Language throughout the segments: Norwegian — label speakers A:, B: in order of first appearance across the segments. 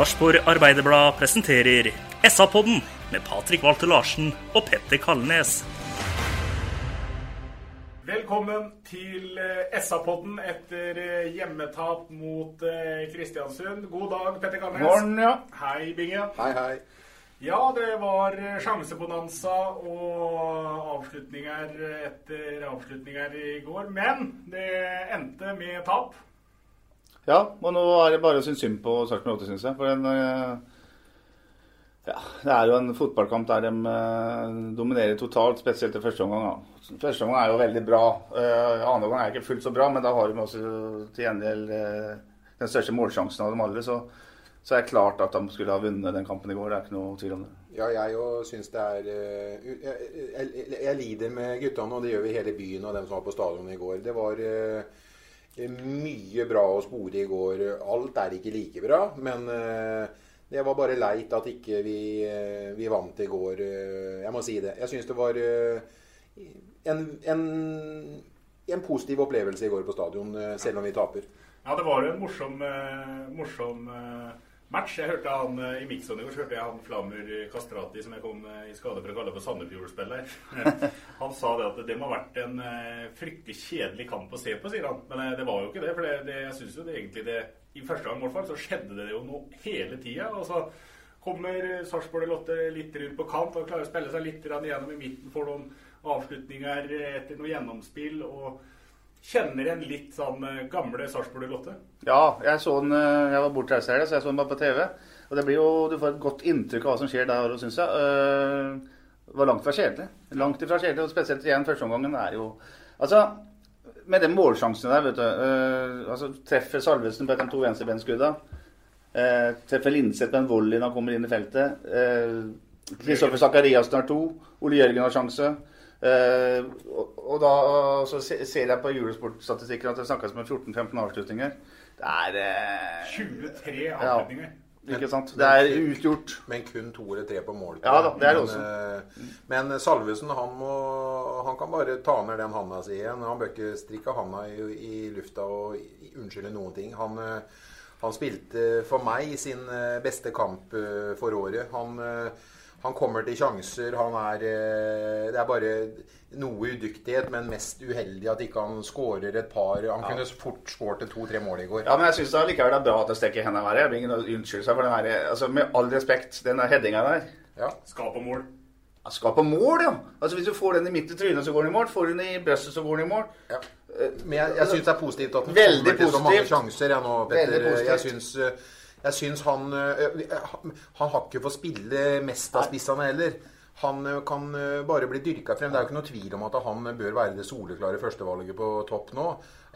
A: Sarpsborg Arbeiderblad presenterer SA-podden med Patrik Walter Larsen og Petter Kalnes.
B: Velkommen til eh, SA-podden etter eh, hjemmetap mot eh, Kristiansund. God dag, Petter Kalnes.
C: Morgen, ja.
B: Hei, Binge.
D: Hei, hei.
B: Ja, det var sjansebonanza og avslutninger etter avslutninger i går. Men det endte med tap.
C: Ja, og nå er det bare å synes synd på Sarpsborg 8, syns jeg. For den, eh, ja, det er jo en fotballkamp der de eh, dominerer totalt, spesielt i første omgang. Første omgang er jo veldig bra. Uh, Andre omgang er ikke fullt så bra, men da har de også til gjengjeld eh, den største målsjansen av dem alle. Så, så det klart at de skulle ha vunnet den kampen i går. Det er ikke noe tvil om det.
E: Ja, jeg òg syns det er eh, jeg, jeg, jeg lider med guttene, og det gjør vi hele byen og dem som var på stadion i går. Det var eh, mye bra å spore i går. Alt er ikke like bra, men eh, det var bare leit at ikke vi, ikke vi vant i går. eh, Jeg må si det. Jeg syns det var eh, en, en, en positiv opplevelse i går på stadion, eh, selv om vi taper.
B: Ja, det var jo en morsom, eh, morsom eh, match. Jeg hørte han eh, I Mikson i går hørte jeg han Flamur Kastrati, som jeg kom eh, i skade for å kalle for Sandefjord-spiller. han sa det at det må ha vært en eh, fryktelig kjedelig kamp å se på, sier han. Men eh, det var jo ikke det. For det, det, jeg synes jo det egentlig det I første gang i hvert fall så skjedde det jo noe hele tida. Og så kommer eh, Sarpsborg Lotte litt rundt på kant og klarer å spille seg litt gjennom i midten. Får noen avslutninger eh, etter noe gjennomspill. og Kjenner igjen litt sånn eh, gamle Sarpsborg Lotte.
C: Ja, jeg så den, eh, jeg var bortreist her, så jeg så den bare på TV. Og det blir jo, Du får et godt inntrykk av hva som skjer der, syns jeg. Eh, Det var langt fra kjedelig. Langt ifra kjedelig, og spesielt igjen førsteomgangen er jo Altså, med de målsjansene der, vet du uh, altså Treffer Salvesen på de to venstrebensskudda. Uh, treffer Linseth med en volley når han kommer inn i feltet. Kristoffer Kristoffer Sakariassen har to. Ole Jørgen har sjanse. Eh, og, og da så ser jeg på Eurosport-statistikken at det snakkes om 14-15 avslutninger. Det er uh,
B: 23
C: Ja.
B: avslutninger.
C: Ikke sant? Det er utgjort.
E: Men kun to eller tre på mål.
C: Ja da, det er det
E: men,
C: også.
E: eh, Men Salvesen han, må, han kan bare ta ned den handa si igjen. Han bør ikke strikke handa i, i lufta og unnskylde noen ting. Han, eh, han spilte for meg sin eh, beste kamp eh, for året. Han, eh, han kommer til sjanser. Han er eh, Det er bare noe udyktighet, men mest uheldig at ikke han skårer et par Han kunne fort skåret to-tre mål i går.
C: Ja, men jeg syns allikevel det er bra at det stikker hendene været. Ingen unnskyldelse for den her, altså Med all respekt, den headinga der.
E: Ja.
B: Skal på mål.
C: Ja, Skal på mål, ja! Altså Hvis du får den i midt i trynet, så går den i mål. Får du den i brystet, så går den i mål.
E: Ja. Men jeg, jeg syns det er positivt at
C: den
E: kommer til så mange sjanser. Jeg, nå,
C: Veldig
E: Petter.
C: positivt.
E: jeg synes, eh, jeg syns han eh, Han han har ikke fått spille mest av spissene heller. Han eh, kan eh, bare bli dyrka frem. Det er jo ikke noe tvil om at han bør være det soleklare førstevalget på topp nå.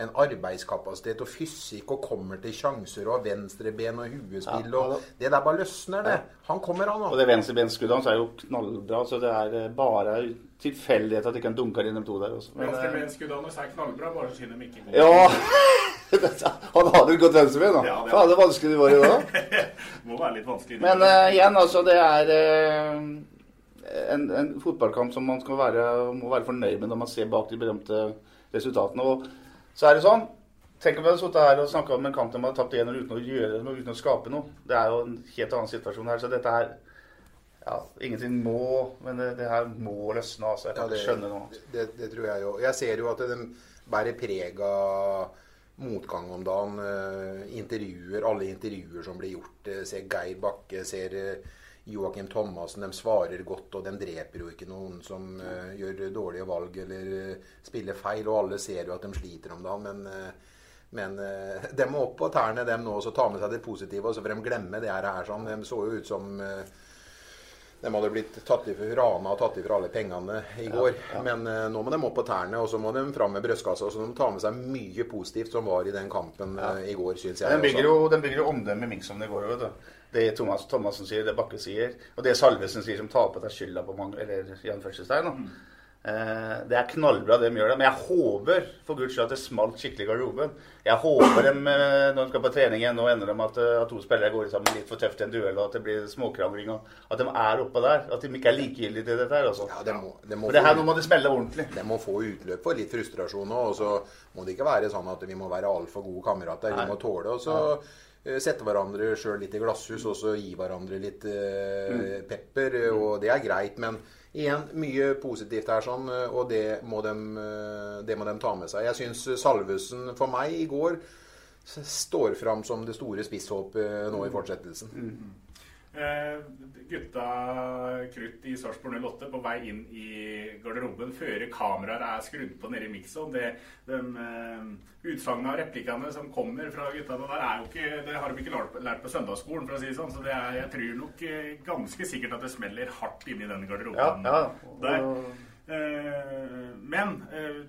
E: En arbeidskapasitet og fysikk og kommer til sjanser og har venstreben og huespill
C: Ja,
E: og Det der bare løsner, det. Han kommer, han
C: Og det venstrebensskuddet hans er jo knallbra, så det er eh, bare tilfeldighet at ikke han dunker inn de to der også. Men, eh,
B: hans er knallbra, bare så synd de ikke går.
C: ja Han hadde et godt venstreben, da.
B: Ja, det-
C: Faen, det vanskelig det var i dag.
B: Må være litt vanskelig.
C: Men uh, igjen, altså, det er uh, en, en fotballkamp som man skal være, må være fornøyd med når man ser bak de berømte resultatene. Og så er det sånn Tenk om vi hadde sittet her og snakka om en kamp der man hadde tapt 1 uten å gjøre noe, uten å skape noe. Det er jo en helt annen situasjon her. Så dette er ja, Ingenting må, men det, det her må løsne. altså. Jeg
E: Ja, det,
C: skjønne noe
E: det, det tror jeg jo. Jeg ser jo at den bærer preg av motgang om dagen. eh, intervjuer, alle intervjuer som blir gjort. eh, ser Geir Bakke, ser eh, Joakim Thomassen. De svarer godt, og de dreper jo ikke noen som eh, gjør dårlige valg eller eh, spiller feil. Og alle ser jo at de sliter om dagen, men eh, men de må opp på tærne, dem nå, og så ta med seg det positive, og så får de glemme det her. sånn. De så jo ut som eh, de hadde blitt tatt ifra, rana og tatt ifra alle pengene i går. Men uh, nå må de opp på tærne, og så må de fram med brystkassa. Så de må ta med seg mye positivt som var i den kampen uh, i går, syns jeg.
C: Den bygger
E: også.
C: jo, den bygger jo omdømme i Mingsson i går. Vet du. Det Thomas Thomassen sier, det Bakke sier, og det Salvesen sier som tar på seg skylda på mange, eller i anførselstegn. da. Eh, det er knallbra det de gjør det, men jeg håper for guds skyld at det smalt skikkelig i garderoben. Jeg håper de, eh, når de skal på trening igjen, nå ender de at, eh, at to spillere går sammen litt for tøft i en duell, og at det blir småkrangling. og At de er oppå der. At de ikke er likegyldige til dette. her altså.
E: Ja, det må, det må
C: For det her nå må det smelle ordentlig.
E: De må få utløp for litt frustrasjon òg. Og så må det ikke være sånn at vi må være altfor gode kamerater. Vi må tåle å så, sette hverandre sjøl litt i glasshus og så gi hverandre litt eh, pepper. Og det er greit. Men igjen, mye positivt her, sånn, eh, og det må, de, eh, det må de ta med seg. Jeg syns Salvesen for meg i går står fram som det store spisshåpet nå i fortsettelsen.
B: Eh, gutta krutt i Sarpsborg 08 på vei inn i garderoben før kameraer er skrudd på nede i miksen. Det, de eh, utsagnene og replikkene som kommer fra guttene der, er jo ikke, det har de ikke lært, lært på søndagsskolen, for å si det sånn. Så det er, jeg tror nok eh, ganske sikkert at det smeller hardt inni den garderoben
C: Ja, ja.
B: der. Eh, men eh,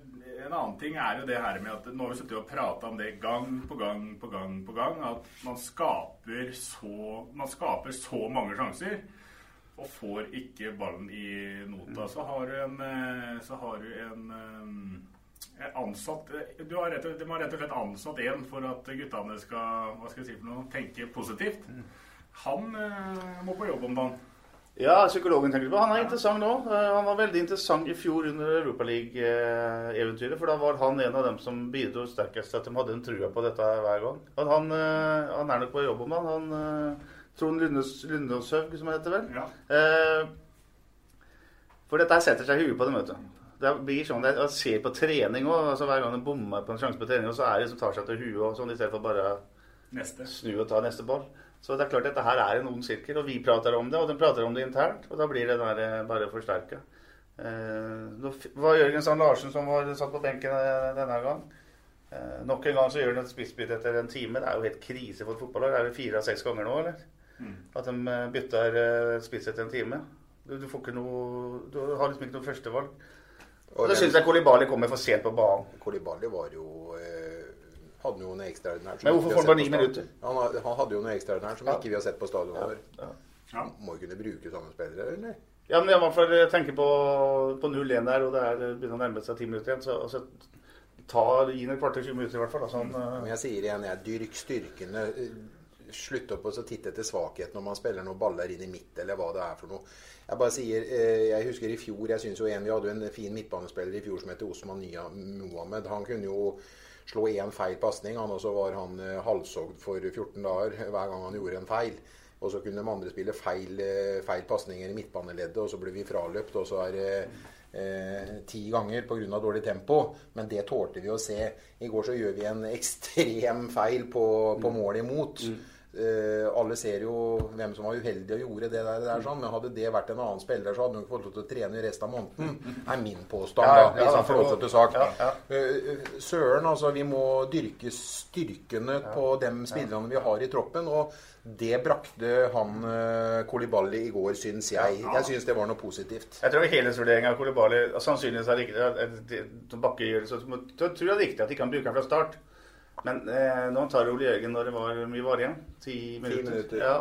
B: en annen ting er jo det her med at nå har vi sittet og prata om det gang på gang på gang på gang, at man skaper så, man skaper så mange sjanser og får ikke ballen i nota. Så har du en, eh, så har du en eh, en ansatt eh, du har rett og, De har rett og slett ansatt en for at guttene skal hva skal jeg si for noe, tenke positivt. Han må på jobb om dagen.
C: Ja, psykologen tenker på. Han er interessant nå. Eh, Han var veldig interessant i fjor under Europaliga-eventyret. For da var han en av dem som bidro sterkest til at de hadde en trua på dette hver gang. Han, eh, han er nok på jobb om han. han eh, Trond Lundåshaug, som han heter vel.
B: Ja.
C: Eh, For dette setter seg i huet på dem, vet du. Det blir sånn, Jeg ser på trening òg. Altså, hver gang de bommer på en sjanse på trening, så er det som tar seg til huet og sånn, i stedet for bare
B: Neste.
C: snu og ta neste ball. Så det er klart dette her er en ond sirkel, og vi prater om det, og de prater om det internt. Og da blir det der eh, bare forsterka. Det nå var Jørgen Sand Larsen som var satt på benken eh, denne gang. Eh, nok en gang så gjør han et spissbytte etter en time. Det er jo helt krise for et fotballag. Det er jo fire av seks ganger nå, eller? At de eh, bytter eh, spiss etter en time. Du, du får ikke noe Du har liksom ikke noe førstevalg. Og
E: Og
C: da
E: den-
C: syns jeg Kolibali kommer for sent på banen.
E: Kolibali var jo eh, hadde jo noe ekstraordinært.
C: Men hvorfor får han bare ni minutter?
E: Han, han hadde jo noe ekstraordinært som
C: Ja.
E: ikke vi har sett på stadion før.
C: Ja.
B: Ja.
E: Må jo kunne bruke samme spillere, eller?
C: Ja, men i hvert fall tenke på, på 0-1 der, og det er, begynner å nærme seg 10 minutter igjen. Så, så ta, gi ham et kvarter 20 minutter i hvert fall. Da, sånn, mm.
E: Men jeg sier igjen, jeg dyrk styrkene. eh, Slutt opp å så titte etter svakhet når man spiller noen baller inn i midt, eller hva det er for noe. Jeg bare sier, eh, jeg husker i fjor, jeg synes jo en, vi hadde jo en fin midtbanespiller i fjor som heter Osman Nya Mohammed. Han kunne jo slå én feil pasning, og så var han eh, halshogd for 14 dager hver gang han gjorde en feil. Og så kunne de andre spille feil, eh, feil pasninger i midtbaneleddet, og så ble vi fraløpt, og så er det eh, ti ganger pga. dårlig tempo. Men det tålte vi å se. I går så gjør vi en ekstrem feil på, på mål imot. Eh, alle ser jo hvem som var uheldig og gjorde det der. der sånn. Men hadde det vært en annen spiller, så hadde hun ikke fått lov til å trene i resten av måneden. er min påstand, da, hvis han får lov til å sagt.
C: ja, ja.
E: Eh, Søren, altså. Vi må dyrke styrkene på de spillerne vi har i troppen. Og det brakte han eh, Kolibali i går, syns jeg. Jeg syns det var noe positivt.
C: Jeg tror helhetsvurderinga av Kolibali sannsynligvis er riktig. at- at det- som Bakke gjør det, så så tror jeg det er riktig at de kan bruke han fra start. Men eh, nå tar Ole Jørgen når det var mye var igjen? Ti minutter?
E: minutter.
C: Ja.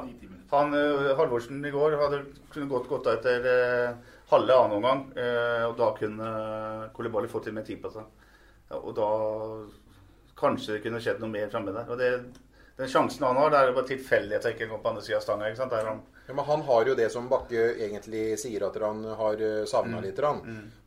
C: Han, eh, Halvorsen i går hadde kunne gått godt av etter eh, halve annen omgang. Eh, og da kunne Kolibali fått til med tid på seg. Ja, og da kanskje det kunne skjedd noe mer framme der. Og det, den sjansen han har, det er jo bare tilfeldig at jeg ikke går på andre sida av stanga. ikke sant? Der han
E: Ja, men han har jo det som Bakke egentlig sier at han har savna litt. Han,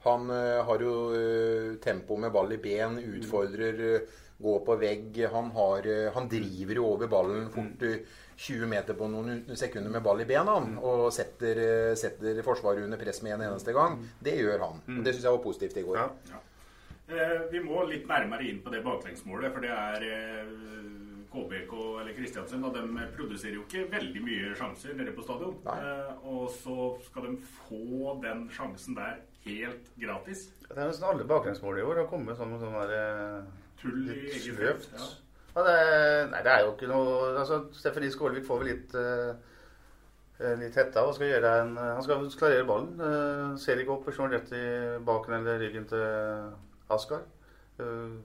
E: han eh, har jo eh, tempo med ball i ben, utfordrer, eh, går på vegg. Han, har, eh, han driver jo over ballen fort eh, 20 meter på noen sekunder med ball i bena. Og setter, eh, setter Forsvaret under press med en eneste gang. Det gjør han. Og det syns jeg var positivt i går.
C: Ja.
B: Ja. vi må litt nærmere inn på det baklengsmålet, for det er eh, KBK eller Kristiansund. Og de produserer jo ikke veldig mye sjanser nede på stadion.
E: Nei.
B: Eh, og så skal de få den sjansen der helt gratis.
C: Det er nesten alle baklengsmål i år har kommet sånn med sånn der eh,
B: Tull i eget
C: sløvt.
B: felt. Ja.
C: Ja, det, nei, det er jo ikke noe altså, Stephanie Skålvik får vel litt uh, eh, litt hetta og skal gjøre en Han skal klarere ballen. Uh, ser ikke opp og slår rett i baken eller ryggen til Askar. Uh,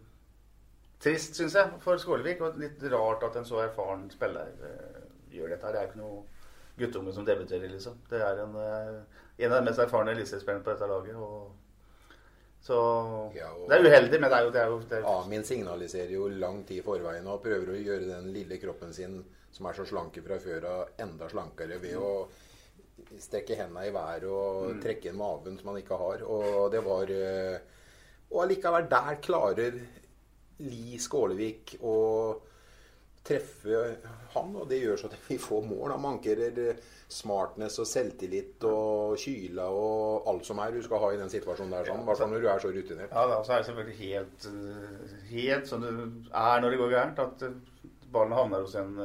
C: trist, syns jeg, for Skålevik. Og litt rart at en så erfaren spiller eh, gjør dette. her. Det er jo ikke noe guttunge som debuterer, liksom. Det er en, eh, en av de mest erfarne eliteseriespillerne på dette laget. og så
E: Ja, og-
C: Det er uheldig, men det er jo, det er jo det er,
E: Amin signaliserer jo lang tid i forveien og prøver å gjøre den lille kroppen sin, som er så slanke fra før av, enda slankere ved å strekke hendene i været og trekke inn maven som han ikke har. Og det var eh, Og allikevel, der klarer Li Skålevik å treffe han, og det gjør så at vi får mål. Han mankerer smartness og selvtillit og kyla og alt som er du skal ha i den situasjonen der, sånn. ja, hvert når du er så rutinert.
C: Ja, da, så er det selvfølgelig helt, eh, helt som det er når det går gærent, at eh, ballen havner hos en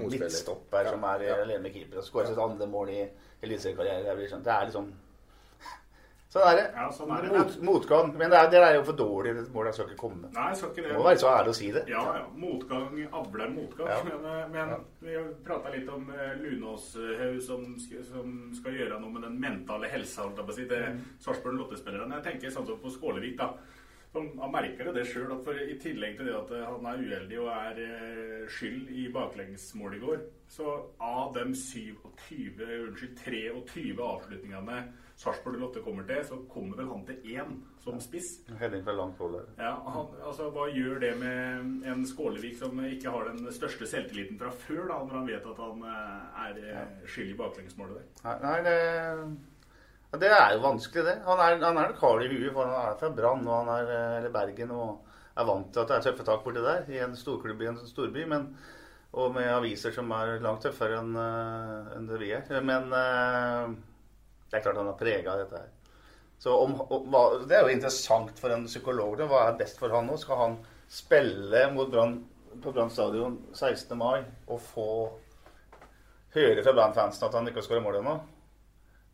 C: midtstopper
E: Ja,
C: som er
E: ja.
C: alene med keeper og skårer sitt andre mål i eliteseriekarrieren. Det, sånn- det er liksom Sånn er det.
B: Ja, sånn er det.
C: Mot, motgang. Men det er, det er jo for dårlig. Det målet skal ikke komme.
B: Nei, skal ikke det.
C: Må være så ærlig å si det.
B: Ja, ja. Motgang avler motgang.
C: Ja.
B: Men, men ja. vi prata litt om eh, Lunåshaug som, som skal gjøre noe med den mentale helsa jeg si, til
C: Mm.
B: Sarpsborg Lotte-spillerne. Jeg tenker sånn som på Skålevik, da. Som, han merker det sjøl, i tillegg til det at eh, han er uheldig og er eh, skyld i baklengsmålet i går, så av de 27, unnskyld, 23 avslutningene Sarpsborg Lotte kommer til, så kommer vel han til én som spiss.
C: Heading fra langt hold der.
B: Ja, han, altså Hva gjør det med en Skålevik som ikke har den største selvtilliten fra før, da, når han vet at han eh, er eh, skyld i baklengsmålet der?
C: Nei, nei det, det er jo vanskelig, det. Han er, han er en kar i huet, for han er fra Brann og han er, eh, eller Bergen og er vant til at det er tøffe tak borti der, i en storklubb i en storby. Men, og med aviser som er langt tøffere enn en det vi er. Men det er klart han har prega dette her. Så om, om, Det er jo interessant for en psykolog. da. Hva er best for han nå? Skal han spille mot Brann på Brann stadion 16. mai og få høre fra Brann-fansen at han ikke har skåret mål ennå?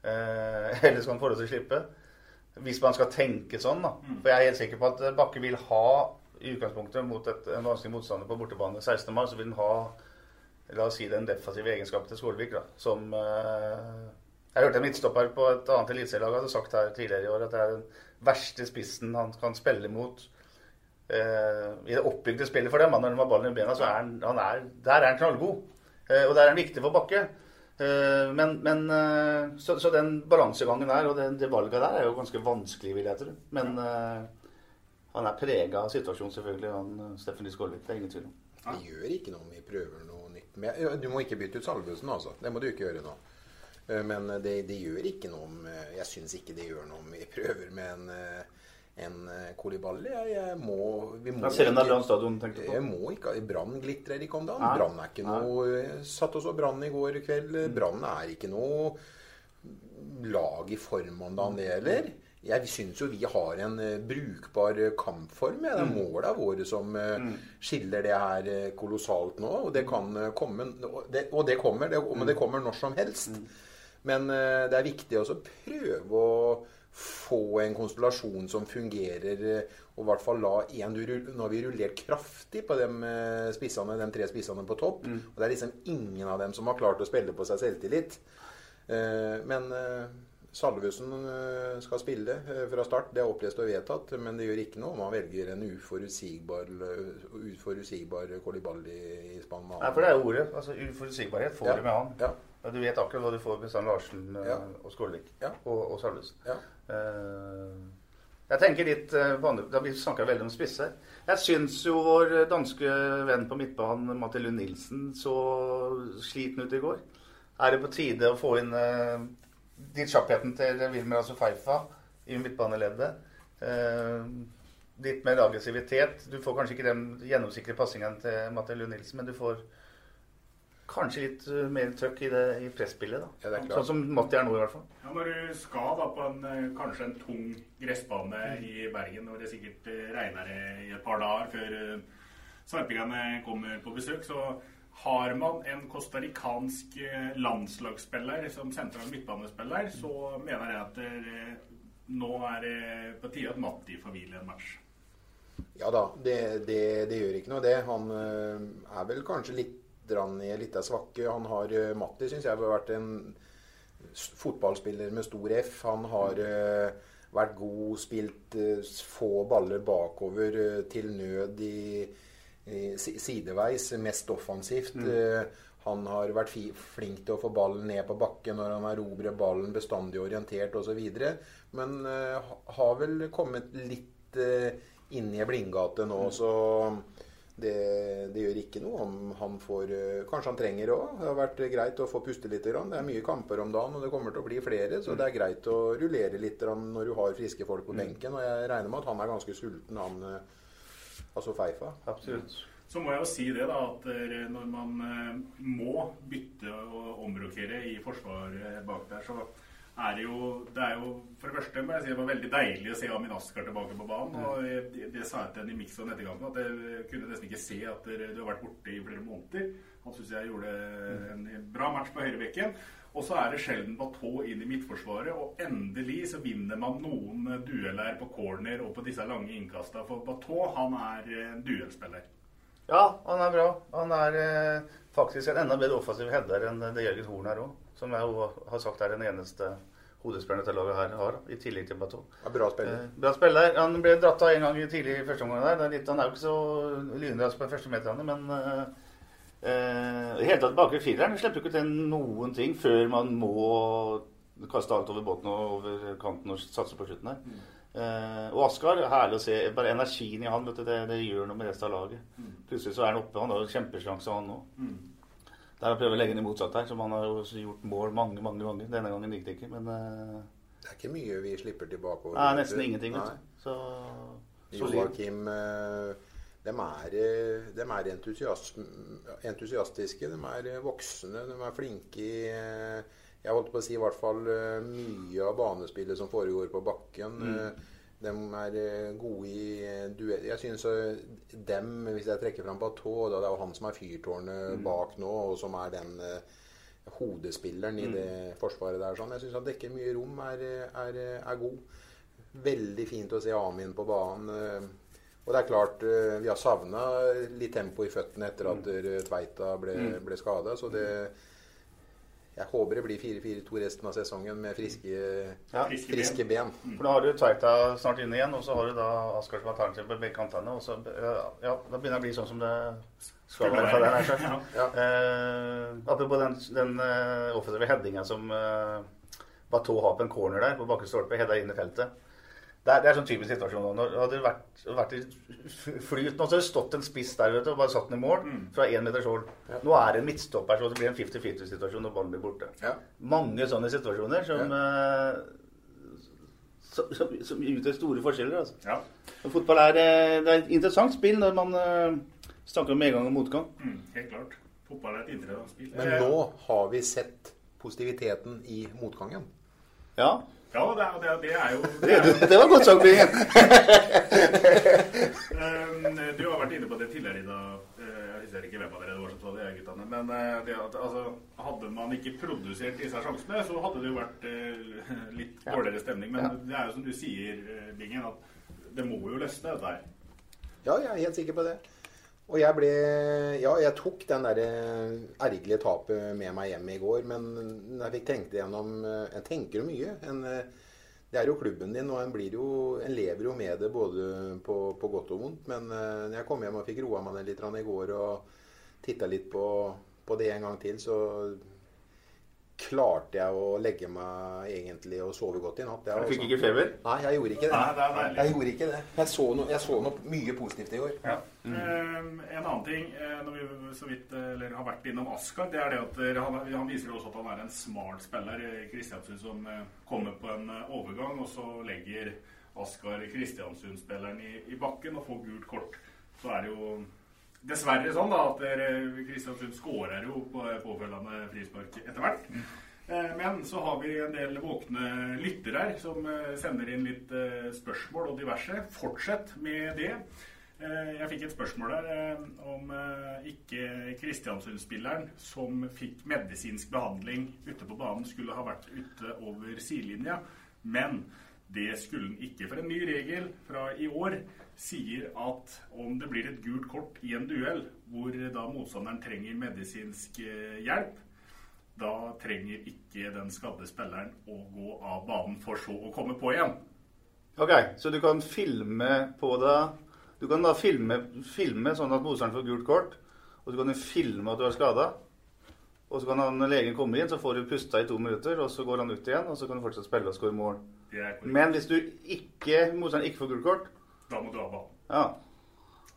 C: Eh, eller skal han få lov til å slippe? Hvis man skal tenke sånn, da. For jeg er helt sikker på at Bakke vil ha, i utgangspunktet mot et, en vanskelig motstander på bortebane 16. mai, så vil han ha La oss si den defensive egenskapen til Skålvik, da. Som eh, Jeg hørte en midtstopper på et annet eliteserielag hadde sagt her tidligere i år at det er den verste spissen han kan spille mot. Eh, I det oppbygde spillet for dem, når de har ballen i bena, så er han, han er, der er han knallgod. Eh, og der er han viktig for Bakke. Eh, men, men så, så den balansegangen der og den, det valget der er jo ganske vanskelig, vil jeg tro. Men han er prega av situasjonen, selvfølgelig, han Steffen Skålvik. Det er ingen tvil om.
E: Det gjør ikke noe om vi prøver noe nytt. Jeg- du må ikke bytte ut Salvesen, altså. Det må du ikke gjøre nå. Eh, Men det, det gjør ikke noe om eh, Jeg syns ikke det gjør noe om vi prøver med en, eh, en Kolibali. Jeg, jeg må, vi må
C: jeg
E: ikke-
C: stadion, tenkte på?
E: Jeg må ikke Brann glitrer ikke om dagen.
C: Nei.
E: Brann er ikke noe jeg Satt og så Brann i går kveld. Brann er ikke noe lag i form om dagen, det heller. Jeg syns jo vi har en eh, brukbar eh, kampform. Ja. Det er måla våre som eh, skiller det her eh, kolossalt nå. Og det kan eh, komme Og det, og det kommer. Det, men det kommer når som helst. Men eh, det er viktig også å prøve å få en konstellasjon som fungerer. eh, Og i hvert fall la en Nå har vi rullert kraftig på de spissene, de tre spissene på topp. Og det er liksom ingen av dem som har klart å spille på seg selvtillit. Eh, Men eh, Salvesen eh, skal spille eh, fra start. Det er opplest og vedtatt. Men det gjør ikke noe om han velger en uforutsigbar, uforutsigbar Koliballi i spann med
C: Nei, for det er ordet. altså Uforutsigbarhet får
E: Ja.
C: du med han.
E: Ja.
C: Og Du vet akkurat hva du får med Sand Larsen eh,
E: Ja.
C: og Skålevik
E: Ja.
C: og, og Salvesen.
E: Ja.
C: Uh, jeg tenker litt eh, på andre, Da vi snakka veldig om spisser. Jeg syns jo vår danske venn på midtbanen, Matti Lund Nilsen, så sliten ut i går. Er det på tide å få inn uh, litt kjappheten til Wilmer Asofeifa Feifa i midtbaneleddet? Uh, litt mer aggressivitet. Du får kanskje ikke den gjennomsikre passingen til Matti Lund Nilsen, men du får kanskje litt eh, mer trøkk i, det, i presspillet. da.
E: Ja, det klart.
C: sånn som Matti er nå, i hvert fall.
B: Ja, Når du skal da på en, eh, kanskje en tung gressbane i Bergen, og det sikkert eh, regner i et par dager før sarpingene kommer på besøk, så har man en costaricansk landslagsspiller som sentral midtbanespiller, så mener jeg at det, nå er det på tide at Matti får hvile en match.
E: Ja da, det, det, det gjør ikke noe, det. Han er vel kanskje litt litt av svakke. Han har eh, Matti syns jeg har vært en fotballspiller med stor F. Han har eh, vært god, spilt eh, få baller bakover til nød i, i sideveis, mest offensivt. Mm. han har vært flink til å få ballen ned på bakken når han erobrer ballen, bestandig orientert osv. Men uh, ha- har vel kommet litt uh, inn i ei blindgate nå, så det, det gjør ikke noe om han får eh, Kanskje han trenger det òg. Det har vært greit å få puste litt. Det er mye kamper om dagen, og det kommer til å bli flere. Så det er greit å rullere litt når du har friske folk på benken. Og jeg regner med at han er ganske sulten, han eh, altså Feifa.
C: Absolutt.
B: Så må jeg jo si det, da, at eh, når man må bytte og omrokere i forsvaret bak der, så er det jo Det er jo for det første må jeg si det var veldig deilig å se Amin Askar tilbake på banen. og Det, det sa jeg til henne i Mixon etter kampen, at jeg kunne nesten ikke se at du har vært borte i flere måneder. Han syns jeg gjorde en bra match på høyrebekken. Og så er det sjelden Bateau inn i midtforsvaret, og endelig så vinner man noen dueller på corner og på disse lange innkasta. For Bateau, han er en duellspiller.
C: Ja, han er bra. Han er eh, faktisk en enda bedre offensiv header enn det Jørgen Horn er òg. Som jeg jo har sagt er den eneste hodespilleren dette laget her har, i tillegg til Bateau.
E: Ja, bra spiller.
C: Eh, bra spiller. Han ble dratt av en gang tidlig i første omgang der. Det er litt, han er jo ikke så lynrask på de første meterne, men eh, eh, hele tatt bakre fireren slipper ikke til noen ting før man må kaste alt over båten og over kanten og satse på slutten her. Eh, og Askar, herlig å se. Bare energien i han, vet du, det, det gjør noe med resten av laget. Plutselig så er han oppe. Han har jo kjempesjanse, han òg. Der Jeg prøver å legge den i motsatt her, som han har jo gjort mål mange, mange ganger. Denne gangen gikk det ikke, men eh,
E: Det er ikke mye vi slipper tilbake.
C: Nei, nesten ingenting.
E: Nei.
C: Vet du. Så solid.
E: Joakim eh, de er, de er entusias- entusiastiske, de er eh, voksne, de er flinke i eh, Jeg holdt på å si i hvert fall eh, mye av banespillet som foregår på bakken. Mm. De er eh, gode i eh, duell. Jeg syns dem, hvis jeg trekker fram Batå det er jo han som er fyrtårnet bak nå, og som er den eh, hodespilleren i det forsvaret der. Sånn. Jeg syns han dekker mye rom, er, er, er god. Veldig fint å se Amin på banen. eh, Og det er klart, eh, vi har savna litt tempo i føttene etter at eh, Tveita ble, ble skada. Så det Jeg håper det blir 4-4-2 resten av sesongen med friske,
C: Ja.
B: Friske
E: friske ben.
C: For da har du Tveita snart inne igjen, og så har du da Asker som alternativ på begge kantene. Og så, ja, da begynner det å bli sånn som det skal være. den her, så.
E: Ja.
C: Eh, apropos den, den uh, offensive headinga som uh, Bateau har på en corner der, på bakre stolpe, heada inn i feltet. Det er, det er sånn typisk situasjon. nå. Hadde det vært, vært i flyt nå, så hadde det stått en spiss der vet du, og bare satt den i mål fra én meters hold. Nå er det en midtstopper, så det blir en 50-50-situasjon når ballen blir borte.
E: Ja.
C: Mange sånne situasjoner som, eh, som, som, som utgjør store forskjeller. Altså.
B: Ja.
C: Fotball er, eh, det er et interessant spill når man uh, snakker om medgang og motgang.
B: Mm, helt klart. Fotball er et interessant spill.
E: Men nå har vi sett positiviteten i motgangen.
C: Ja,
B: Ja, det er, det er, det er jo
C: det, det var godt sagt, Bingen.
B: Um, Du har vært inne på det tidligere i dag. Eh, Jeg husker ikke hvem av dere det var som sa det, guttene. Men eh, det at, altså, hadde man ikke produsert disse sjansene, så hadde det jo vært eh, litt dårligere stemning. Men
C: Ja.
B: det er jo som du sier, Bingen, at det må jo løsne, dette her.
E: Ja, jeg er helt sikker på det. Og jeg ble Ja, jeg tok den det eh, ergerlige tapet med meg hjem i går, men jeg fikk tenkt igjennom eh, En tenker jo mye. En, eh, det er jo klubben din, og en, jo, en lever jo med det både på, på godt og vondt. Men eh, når jeg kom hjem og fikk roa meg ned litt i går og titta litt på, på det en gang til, så klarte jeg å legge meg egentlig og sove godt i natt. Jeg
C: Du fikk
E: også.
C: ikke feber?
E: Nei, jeg gjorde ikke det.
B: Nei, det.
E: Jeg gjorde ikke det. Jeg så noe, jeg så noe mye positivt i går.
B: Um, en annen ting, eh, når vi så vidt eh, eller har vært innom Askar, det er det at eh, han, han viser også at han er en smart spiller. i Kristiansund som eh, kommer på en eh, overgang, og så legger Askar Kristiansund-spilleren i, i bakken og får gult kort. Så er det jo dessverre sånn da at Kristiansund skårer jo på påfølgende frispark etter hvert. Eh, Men så har vi en del våkne lyttere her som eh, sender inn litt eh, spørsmål og diverse. Fortsett med det. Jeg fikk et spørsmål der om ikke Kristiansund-spilleren som fikk medisinsk behandling ute på banen, skulle ha vært ute over sidelinja. Men Det skulle den ikke. For en ny regel fra i år sier at om det blir et gult kort i en duell hvor da motstanderen trenger medisinsk eh, hjelp, da trenger ikke den skadde spilleren å gå av banen for så å komme på igjen.
C: Ok, så du kan filme på deg Du kan da filme, filme sånn at motstanderen får gult kort, og du kan filme at du er skada. Og så kan han, legen komme inn, så får du pusta i to minutter, og så går han ut igjen, og så kan du fortsatt spille og skåre mål. Men hvis du ikke, motstanderen ikke får gult kort
B: Da må du av banen.
C: ja.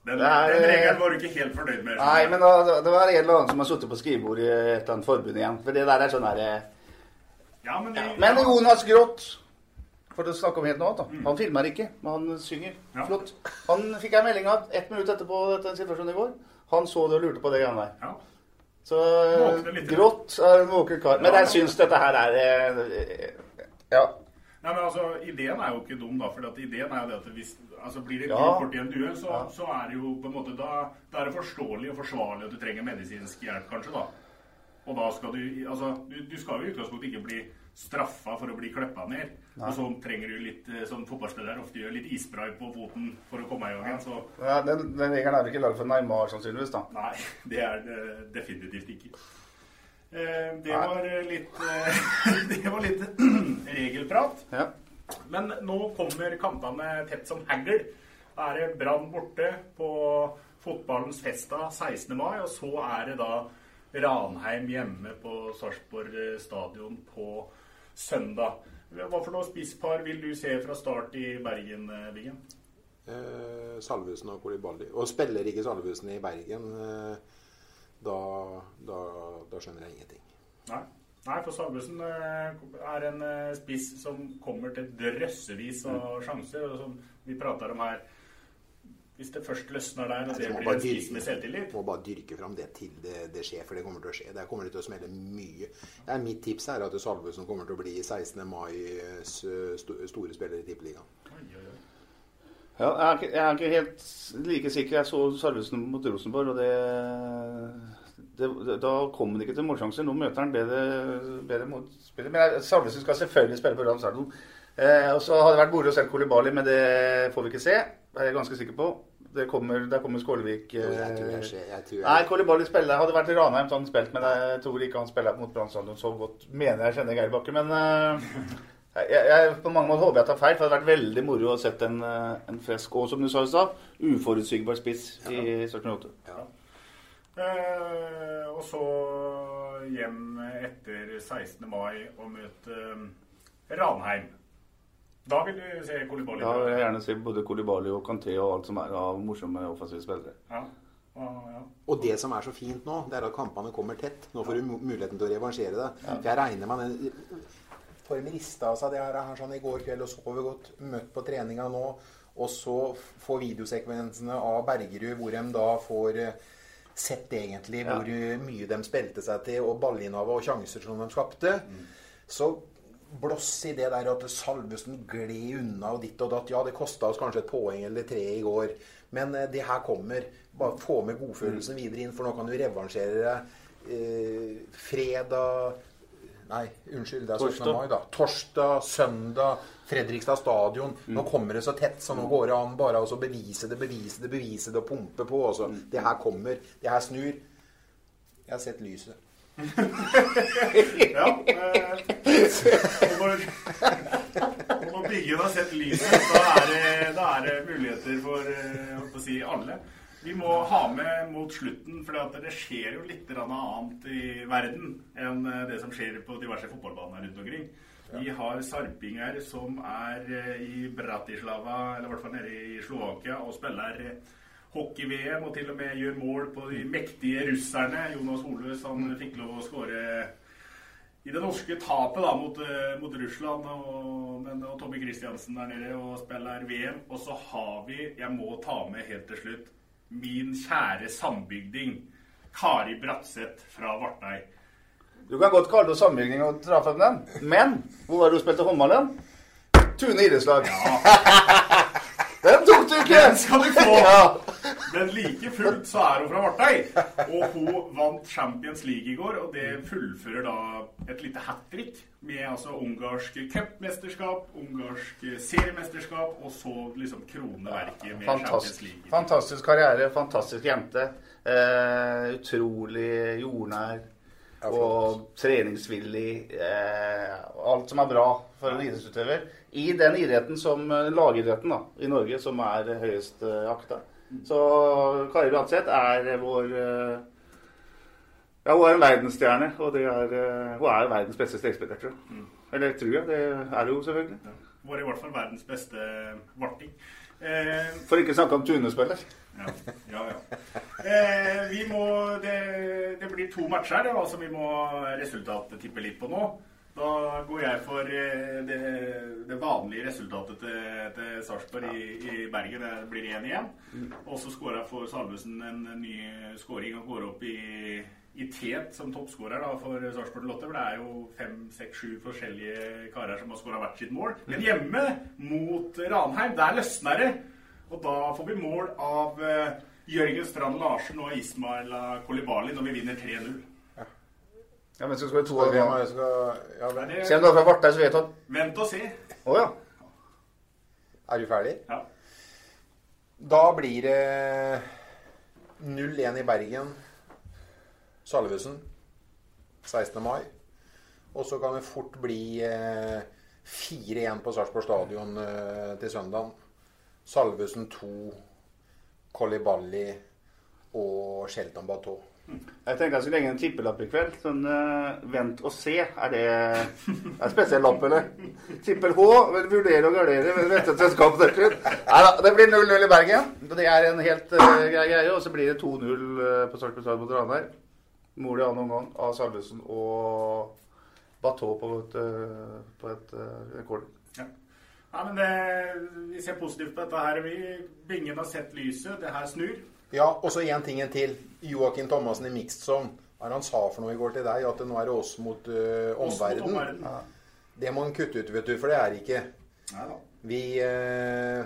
B: Den,
C: er-
B: den regelen var du ikke helt fornøyd med.
C: Nei, men da, det var en eller annen som har sittet på skrivebordet i et eller annet forbund igjen. For det der er sånn herre
B: Ja, men,
C: ja. Men Jonas Grått For å snakke om helt noe annet, da. Han filmer ikke, men han synger.
B: Ja.
C: Flott. Han fikk jeg melding av ett minutt etterpå dette situasjonen i går. Han så det og lurte på det greiene der.
B: Ja.
C: Så
B: litt.
C: Grått er en våken kar. Men jeg syns dette her er eh, Ja.
B: Nei, men altså, Ideen er jo ikke dum, da. For at ideen er jo det at hvis altså, blir det
C: Ja.
B: kort i en due, så,
C: Ja.
B: så er det jo på en måte da, da er det forståelig og forsvarlig at du trenger medisinsk hjelp, kanskje. da. Og da skal du altså, du, du skal jo i utgangspunktet ikke bli straffa for å bli klippa ned. Og så trenger du litt, sånn som fotballspillere ofte gjør, litt isspray på foten for å komme i gang igjen. Så
C: ja den, den regelen er vel ikke laget for Neymar, sannsynligvis, da.
B: nei, det er det definitivt ikke. Eh, det var eh, litt eh, Det var litt regelprat.
C: Ja.
B: Men nå kommer kampene tett som hagl. Da er det Brann borte på fotballens festa 16. mai, og så er det da Ranheim hjemme på Sarpsborg stadion på søndag. Hva for noe spisspar vil du se fra start i Bergen, eh, Biggen?
E: Eh, Salvesen og Kolibali. Og spiller ikke Salvesen i Bergen, eh, da, da, da skjønner jeg ingenting.
B: Nei. Nei, for Salvesen eh, er en eh, spiss som kommer til drøssevis av sjanser. Og som vi prater om her Hvis det først løsner der, og det blir en spiss med selvtillit
E: må bare dyrke fram det til det, det skjer, for det kommer til å skje. Der kommer det til å smelle mye. Ja, mitt tips er at Salvesen kommer til å bli 16. mais store spiller i Tippeligaen.
C: Ja, jeg, er ikke, helt like sikker. Jeg så Sarvesen mot Rosenborg, og det, det, det Da kom det ikke til målsjanser. Nå møter han bedre, bedre motspillere. Men Sarvesen skal selvfølgelig spille på stadion. Eh, og så hadde det vært moro å se Kolibali, men det får vi ikke se. Det er jeg ganske sikker på. Det kommer, der kommer Skålevik
E: Jo, jeg tror
C: eh,
E: jeg. Jeg tror jeg,
C: Nei, Kolibali spiller. Hadde vært Ranheim, så han spilt. Men jeg tror ikke han spiller mot Brann så godt. Mener jeg kjenner Geir Bakke, men eh, jeg, jeg, på mange måter håper jeg tar feil. For det hadde vært veldig moro å sett en, eh, en frisk og, som du sa i stad, uforutsigbar spiss i 78.
B: Eh, og så hjem etter 16. mai og møte eh, Ranheim. Da vil du se Kolibali?
C: Da vil jeg gjerne se både Kolibali og Kanté og alt som er av morsomme offensive spillere.
B: Ja. Ja, ja.
E: Og det som er så fint nå, det er at kampene kommer tett. Nå får du muligheten til å revansjere det. For jeg regner med den Form rista av seg det her, her sånn i går kveld og sover godt. Møtt på treninga nå. Og så får videosekvensene av Bergerud hvor de da får eh, sett egentlig
C: Ja.
E: hvor eh, mye de spilte seg til, og ballinnehavet og sjanser som de skapte. Så blåss i det der at Salvesen gled unna og ditt og datt. Ja, det kosta oss kanskje et poeng eller tre i går, men eh, det her kommer. Bare få med godfølelsen videre inn, for nå kan du revansjere deg eh, fredag Nei, unnskyld, det er 17. Mai, da. Torsdag, søndag, Fredrikstad stadion. Nå kommer det så tett, så nå går det an bare å bevise det, bevise det, bevise det og pumpe på. Også. Det her kommer. Det her snur. Jeg har sett lyset.
B: ja eh, når, når Biggen har sett lyset, da er det, da er det muligheter for eh, å si, alle. Vi må ha med mot slutten, for det skjer jo litt annet i verden enn eh, det som skjer på diverse fotballbaner rundt omkring. Vi har sarpinger som er eh, i Bratislava, eller i hvert fall nede i Slovakia, og spiller eh, hockey-VM og til og med gjør mål på de mektige russerne. Jonas Holøs han fikk lov å skåre i det norske tapet da, mot, mot Russland. Og, men, og Tommy Christiansen der nede og spiller VM. Og så har vi, jeg må ta med helt til slutt, min kjære sambygding Kari Bratseth fra Vartei.
C: Du kan godt kalle det sambygding og dra frem den, men hvor var det du spilte håndball? Tune idrettslag. Du ikke!
B: Den skal du få! Men like fullt så er hun fra Vartøy. Og hun vant Champions League i går, og det fullfører da et lite hat trick med altså ungarsk cupmesterskap, ungarsk seriemesterskap, og så liksom kroneverket med Champions League.
C: fantastisk karriere, fantastisk jente. Eh, utrolig jordnær og treningsvillig. Eh, alt som er bra for en idrettsutøver. I den idretten som eh, lagidretten da, i Norge som er høyest eh, akta. Så Kari Bratseth er vår eh, Ja, hun er en verdensstjerne, og det er, eh, hun er verdens beste strekspiller, tror jeg. Eller tror jeg. Det er hun selvfølgelig.
B: Hun Var i hvert fall verdens beste varting. Eh,
C: For ikke å snakke om tunespiller.
B: Ja, ja. ja. Eh, vi må, det, det blir to matcher som vi må resultattippe litt på nå. Da går jeg for eh, det, det vanlige resultatet til, til Sarpsborg i, i Bergen. Det blir 1-1. Og så skårer jeg for Salvesen en ny skåring og går opp i, i tet som toppskårer for Sarpsborg Lotte. For det er jo fem, seks, sju forskjellige karer som har skåra hvert sitt mål. Men hjemme mot Ranheim, der løsner det. Og da får vi mål av eh, Jørgen Strand Larsen og Ismail Kolibali når vi vinner 3-0.
C: Ja, men så skal vi to av dem?
E: skal- ja, men-
B: Er det-
C: du er fra Vartei, så vet du at
B: Vent og se.
C: Å ja.
E: Er du ferdig?
B: Ja.
E: Da blir det 0-1 i Bergen. Salvesen. 16. mai. Og så kan det fort bli eh, 4-1 på Sarpsborg stadion eh, til søndag. Salvesen 2, Kolibali og Shelton Bateau.
C: Jeg tenkte jeg skulle legge en tippelapp i kveld. Sånn uh, vent og se. Er det en spesiell lapp, eller? Tippel H. Vurdere og gardere. Vente Neste selskap. Nei da, det blir 0-0 i Bergen. Det er en helt uh, grei greie. Og så blir det 2-0 uh, på Sarpsborg mot Ranheim. Mål i annen omgang av Salvesen og Bateau på et, uh, på et uh, rekord.
B: Ja. ja, men det, vi ser positivt på dette her. Vi, Bingen har sett lyset. Det her snur.
E: Ja, og så én ting til. Joakim Thomassen i Mixed Zone. Hva han sa for noe i går til deg? At nå er det oss mot uh,
B: omverdenen. Omverden.
E: omverdenen. Det må han kutte ut, vet du, for det er ikke.
B: Neida.
E: Vi, uh,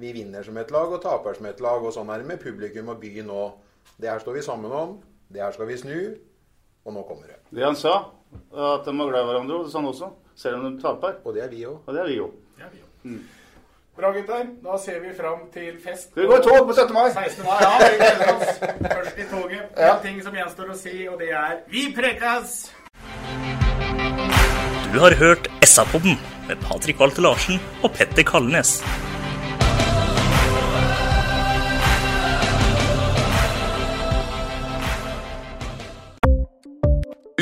E: vi vinner som et lag og taper som et lag, og sånn er det med publikum og byen òg. Det her står vi sammen om. Det her skal vi snu. Og nå kommer det.
C: Det han sa, at de var glad i hverandre, det sa han også. Selv om de taper.
E: Og det er vi òg.
C: Og det er vi
B: òg. Mm. Bra, gutter. Da ser vi fram til fest.
C: Skal vi gå i tog på 17. mai?
B: 16. mai, ja. Vi gleder oss. Først i toget.
C: Ja.
B: En ting som gjenstår å si, og det er Vi prekas!
A: Du har hørt SA-podden med Patrik Walter Larsen og Petter Kalnes.